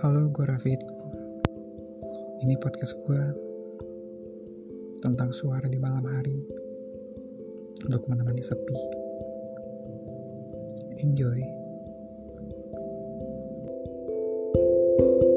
Halo, gue Rafid. Ini podcast gue tentang suara di malam hari untuk menemani sepi. Enjoy. thank you